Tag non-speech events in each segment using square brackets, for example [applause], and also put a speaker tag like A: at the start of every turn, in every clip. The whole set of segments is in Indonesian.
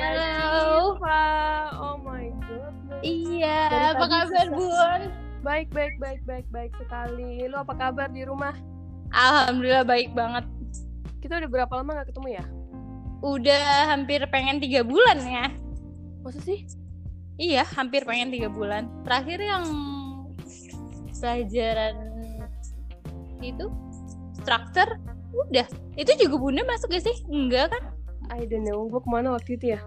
A: ada
B: Halo.
A: Siva. Oh my god.
B: Iya,
A: Dari
B: apa kabar. Bun?
A: Baik, baik, baik, baik, baik sekali. Lu apa kabar di rumah?
B: Alhamdulillah baik banget.
A: Kita udah berapa lama gak ketemu ya?
B: Udah hampir pengen tiga bulan ya.
A: Masa sih?
B: Iya, hampir pengen tiga bulan. Terakhir yang pelajaran itu struktur udah. Itu juga bunda masuk gak sih? Enggak kan?
A: I don't know. Gue ke mana waktu itu ya?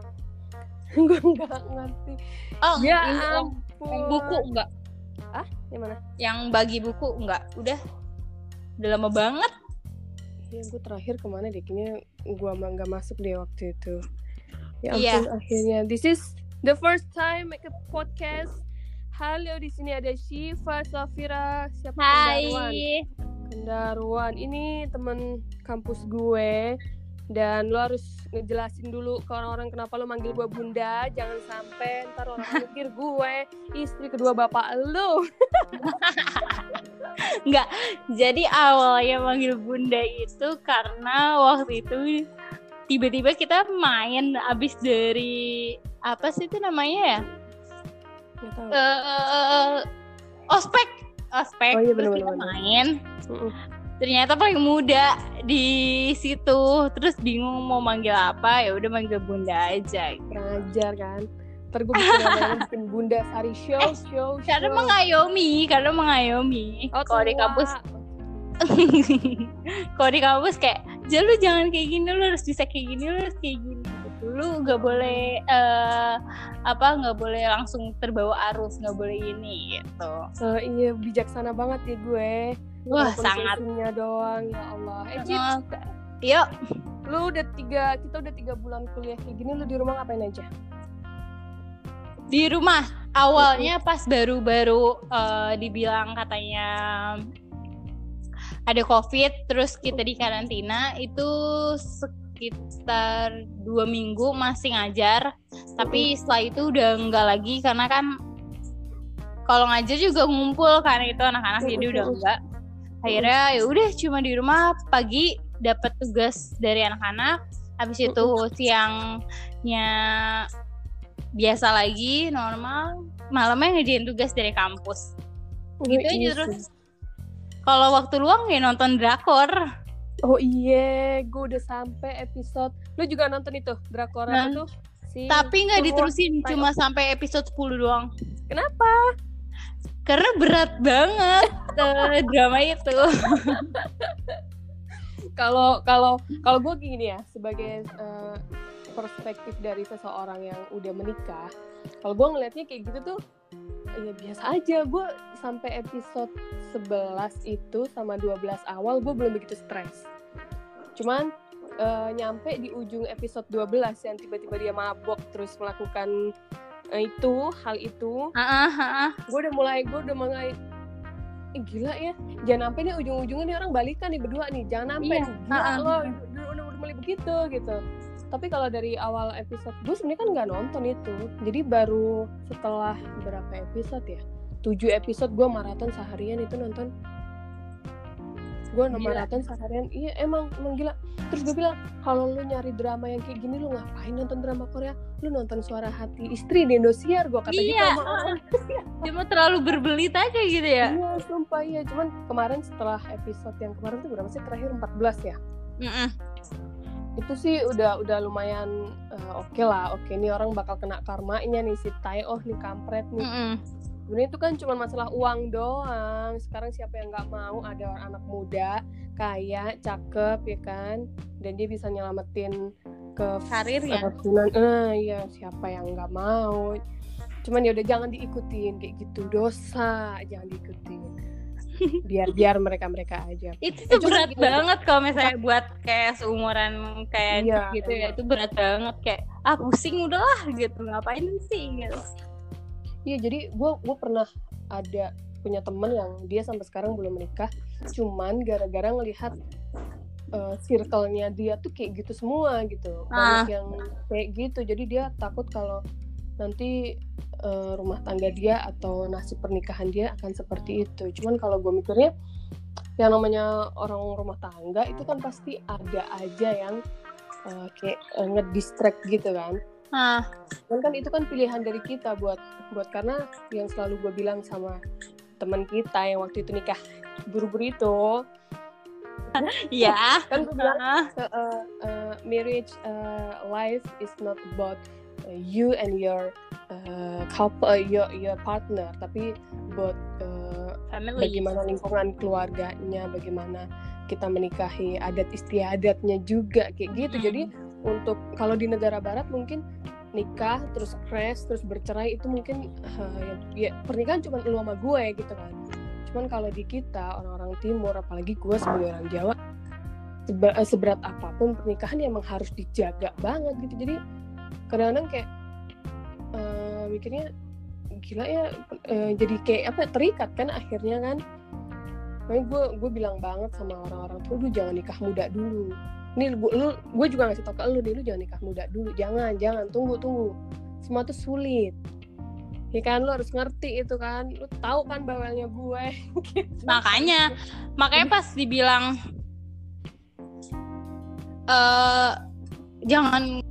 A: [laughs] gue nggak ngerti.
B: Oh,
A: Ya ampun.
B: yang buku enggak?
A: Yang mana?
B: Yang bagi buku enggak? Udah. Udah lama banget.
A: Ya, gue terakhir ke mana deh? Kayaknya gue nggak masuk deh waktu itu. Ya
B: Iya.
A: ampun, akhirnya. This is the first time make a podcast. Halo, di sini ada Shiva, Safira, siapa Kendarwan.
B: Hai.
A: Kendarwan. Ini temen kampus gue. Dan lo harus ngejelasin dulu ke orang-orang kenapa lo manggil gue bunda. Jangan sampai ntar orang [laughs] mikir gue istri kedua bapak lo.
B: Enggak. [laughs] Jadi awalnya manggil bunda itu karena waktu itu tiba-tiba kita main abis dari apa sih itu namanya ya?
A: Nggak.
B: Eh, ospek, ospek.
A: Oh iya,
B: Terus kita
A: bener-bener.
B: main. Ternyata paling muda di situ. Terus bingung mau manggil apa ya udah manggil bunda aja.
A: Kurang ajar kan. Ntar gue bikin bunda Sari Show,
B: Eh,
A: show,
B: Karena
A: show.
B: mengayomi, karena mengayomi.
A: Oh,
B: Kalau di kampus [laughs] kalau di kampus kayak lu jangan kayak gini lu harus bisa kayak gini lu harus kayak gini gitu. lu nggak boleh eh, apa nggak boleh langsung terbawa arus nggak boleh ini gitu
A: Eh, iya bijaksana banget ya gue.
B: Wah
A: Walaupun
B: sangat
A: doang ya Allah. Eh Cip,
B: Sangat. yuk.
A: Lu udah tiga kita udah tiga bulan kuliah kayak gini lu di rumah ngapain aja?
B: di rumah. Awalnya pas baru-baru eh, dibilang katanya ada covid terus kita di karantina itu sekitar dua minggu masih ngajar. Tapi setelah itu udah enggak lagi karena kan kalau ngajar juga ngumpul kan itu anak-anak jadi udah enggak akhirnya ya udah cuma di rumah pagi dapat tugas dari anak-anak. Habis itu siangnya biasa lagi normal. Malamnya ngerjain tugas dari kampus. Gitu
A: Oh,
B: aja
A: iya
B: terus. kalau waktu luang ya nonton drakor.
A: Oh iya, gue udah sampai episode. Lu juga nonton itu drakor
B: Nah.
A: tuh? Si
B: tapi nggak diterusin cuma sampai episode 10 doang.
A: Kenapa?
B: karena berat banget eh, drama itu
A: Kalau kalau kalau gue gini ya sebagai eh, perspektif dari seseorang yang udah menikah, kalau gue ngelihatnya kayak gitu tuh ya biasa aja. Gue sampai episode 11 itu sama 12 awal gue belum begitu stres. Cuman eh, nyampe di ujung episode 12 yang tiba-tiba dia mabok terus melakukan eh, itu hal itu
B: Ah, ah, ah, ah.
A: gue udah mulai gue udah mulai eh, gila ya. Jangan sampai nih ujung-ujungnya nih orang balikan nih berdua nih. Jangan sampai
B: Iya,
A: gila lo udah, udah, udah mulai begitu gitu. Tapi kalau dari awal episode gue sebenarnya kan nggak nonton itu. Jadi baru setelah berapa episode ya? Tujuh episode gue maraton seharian itu nonton gue
B: Gila.
A: maraton seharian iya emang emang gila terus gue bilang kalau lu nyari drama yang kayak gini lu ngapain nonton drama Korea lu nonton suara hati istri di Indosiar gue kata gitu
B: Iya,
A: sama orang [laughs]
B: cuma terlalu berbelit aja gitu ya
A: Iya, sumpah iya. Cuman kemarin setelah episode yang kemarin tuh berapa sih? Terakhir 14 ya.
B: Mm-mm.
A: Itu sih udah udah lumayan eh, oke lah. Oke, ini orang bakal kena karmanya nih si Tai. Oh, nih kampret nih.
B: Mm-mm.
A: Sebenarnya itu kan cuma masalah uang doang. Sekarang siapa yang nggak mau ada orang anak muda, kaya, cakep ya kan? Dan dia bisa nyelamatin ke
B: Karirnya.
A: keturunan. Eh, iya, siapa yang nggak mau? Cuman ya udah jangan diikutin kayak gitu. Dosa, jangan diikutin. [laughs] Biar biar mereka-mereka aja.
B: itu
A: Eh,
B: tuh
A: cuma
B: berat
A: gini.
B: banget kalau misalnya buat kayak seumuran kayak
A: Iya,
B: gitu ya itu berat banget kayak ah pusing udahlah gitu ngapain sih gitu
A: Iya, jadi gue gue pernah ada punya temen yang dia sampai sekarang belum menikah, cuman gara-gara ngelihat uh, circle-nya dia tuh kayak gitu semua gitu, banyak yang kayak gitu, jadi dia takut kalau nanti uh, rumah tangga dia atau nasib pernikahan dia akan seperti itu. Cuman kalau gue mikirnya yang namanya orang rumah tangga itu kan pasti ada aja yang uh, kayak uh, ngedistract gitu kan
B: ah.
A: Dan kan itu kan pilihan dari kita buat buat karena yang selalu gue bilang sama teman kita yang waktu itu nikah buru-buru itu. [laughs]
B: Iya.
A: Kan gue bilang uh, uh, uh, marriage uh, life is not about uh, you and your uh, couple uh, your your partner tapi buat uh,
B: family.
A: bagaimana lingkungan keluarganya bagaimana kita menikahi adat istiadatnya juga kayak gitu.
B: Mm.
A: jadi untuk kalau di negara barat mungkin nikah terus crash terus bercerai itu mungkin uh, ya, ya pernikahan cuma lu sama gue gitu kan. Cuman kalau di kita orang-orang timur apalagi gue sebagai orang Jawa seba- eh, seberat apa pun pernikahan ya emang harus dijaga banget gitu. Jadi kadang-kadang kayak eh, mikirnya gila ya eh, jadi kayak apa terikat kan akhirnya kan makanya gue gue bilang banget sama orang-orang tuh lu jangan nikah muda dulu. Nih lu, lu gue juga ngasih tau ke lu nih lu jangan nikah muda dulu jangan jangan tunggu tunggu. Semua tuh sulit. Ya kan lu harus ngerti itu kan. Lu tahu kan bawelnya gue [laughs]
B: makanya makanya pas dibilang eh jangan